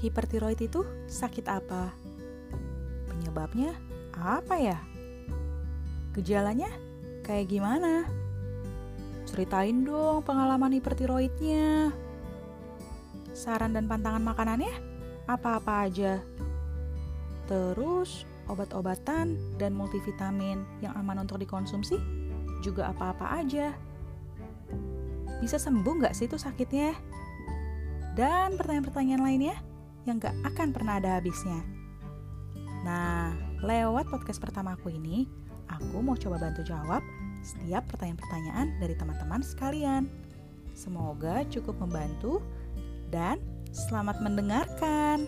hipertiroid itu sakit apa? Penyebabnya apa ya? Gejalanya kayak gimana? Ceritain dong pengalaman hipertiroidnya. Saran dan pantangan makanannya apa-apa aja. Terus obat-obatan dan multivitamin yang aman untuk dikonsumsi juga apa-apa aja. Bisa sembuh nggak sih itu sakitnya? Dan pertanyaan-pertanyaan lainnya yang gak akan pernah ada habisnya. Nah, lewat podcast pertama aku ini, aku mau coba bantu jawab setiap pertanyaan-pertanyaan dari teman-teman sekalian. Semoga cukup membantu dan selamat mendengarkan.